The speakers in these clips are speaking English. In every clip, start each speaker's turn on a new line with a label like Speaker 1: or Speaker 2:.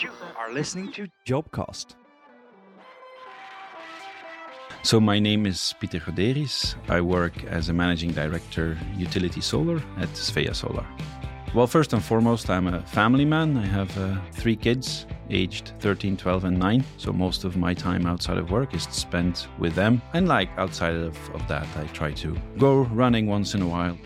Speaker 1: You are listening to Jobcast.
Speaker 2: So my name is Pieter Goderis. I work as a managing director utility solar at Svea Solar. Well, first and foremost, I'm a family man. I have uh, three kids, aged 13, 12, and 9. So most of my time outside of work is spent with them. And like outside of, of that, I try to go running once in a while.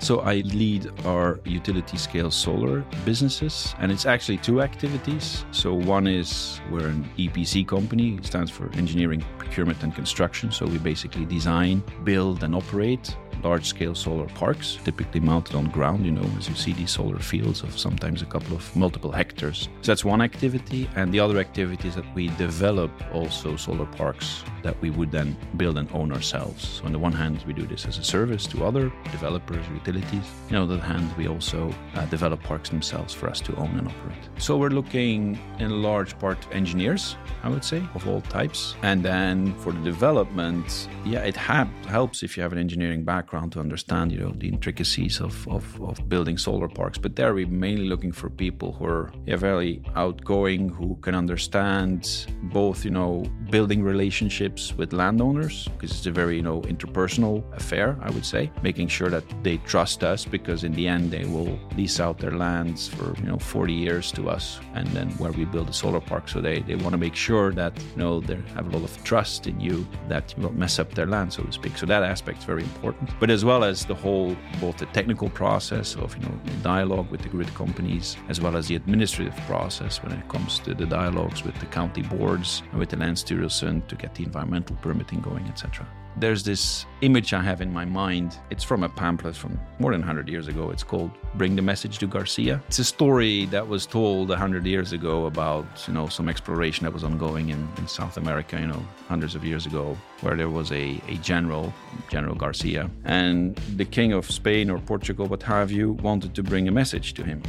Speaker 2: So I lead our utility scale solar businesses, and it's actually two activities. So one is we're an EPC company, it stands for engineering, procurement, and construction. So we basically design, build, and operate large scale solar parks, typically mounted on ground, you know, as you see these solar fields of sometimes a couple of multiple hectares. So that's one activity. And the other activity is that we develop also solar parks that we would then build and own ourselves. So on the one hand, we do this as a service to other developers, utilities. on the other hand, we also uh, develop parks themselves for us to own and operate. So we're looking in large part engineers, I would say, of all types. And then for the development, yeah, it ha- helps if you have an engineering background background to understand, you know, the intricacies of, of, of building solar parks. But there we're mainly looking for people who are yeah, very outgoing, who can understand both, you know, building relationships with landowners, because it's a very, you know, interpersonal affair, I would say, making sure that they trust us because in the end they will lease out their lands for, you know, 40 years to us and then where we build a solar park. So they, they want to make sure that, you know, they have a lot of trust in you that you won't mess up their land, so to speak. So that aspect is very important but as well as the whole both the technical process of you know dialogue with the grid companies as well as the administrative process when it comes to the dialogues with the county boards and with the Länsstyrelsen to get the environmental permitting going etc there's this image I have in my mind. It's from a pamphlet from more than 100 years ago. It's called Bring the Message to Garcia. It's a story that was told 100 years ago about, you know, some exploration that was ongoing in, in South America, you know, hundreds of years ago, where there was a, a general, General Garcia, and the king of Spain or Portugal, what have you, wanted to bring a message to him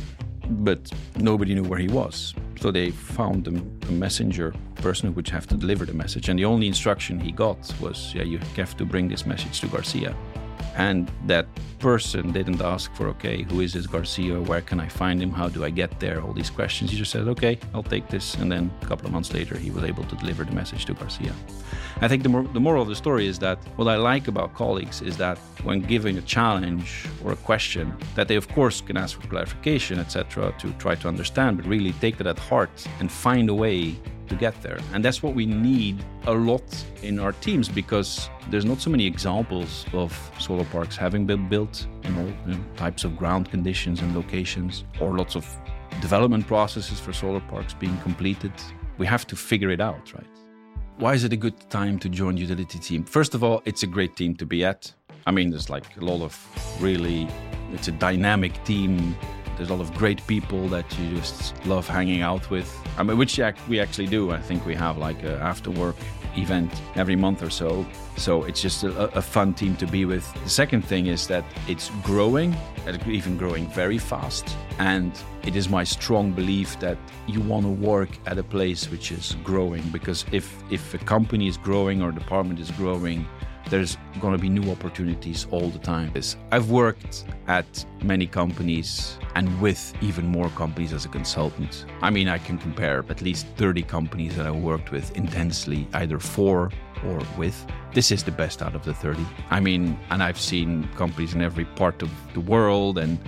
Speaker 2: but nobody knew where he was. So they found a, messenger person who would have to deliver the message. And the only instruction he got was, yeah, you have to bring this message to Garcia. And that person didn't ask for, okay, who is this Garcia? Where can I find him? How do I get there? All these questions. He just said, okay, I'll take this. And then a couple of months later, he was able to deliver the message to Garcia. I think the, mor- the moral of the story is that what I like about colleagues is that when given a challenge or a question, that they of course can ask for clarification, etc., to try to understand, but really take that at heart and find a way to get there. And that's what we need a lot in our teams because there's not so many examples of solar parks having been built in all you know, types of ground conditions and locations, or lots of development processes for solar parks being completed. We have to figure it out, right? Why is it a good time to join utility team? First of all, it's a great team to be at. I mean, there's like a lot of really, it's a dynamic team there's a lot of great people that you just love hanging out with. I mean, which we actually do. I think we have like a after work event every month or so. So it's just a, a, fun team to be with. The second thing is that it's growing, even growing very fast. And it is my strong belief that you want to work at a place which is growing because if, if a company is growing or a department is growing, there's going to be new opportunities all the time. I've worked at many companies and with even more companies as a consultant. I mean, I can compare at least 30 companies that I worked with intensely, either for or with. This is the best out of the 30. I mean, and I've seen companies in every part of the world and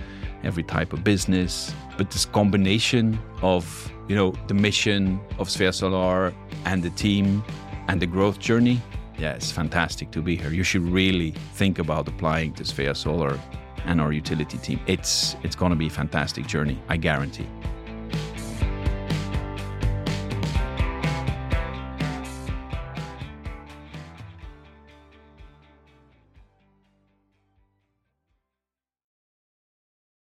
Speaker 2: every type of business. But this combination of, you know, the mission of Svea Solar and the team and the growth journey yeah, it's fantastic to be here. You should really think about applying to Svea Solar and our utility team. It's it's going to be a fantastic journey, I guarantee.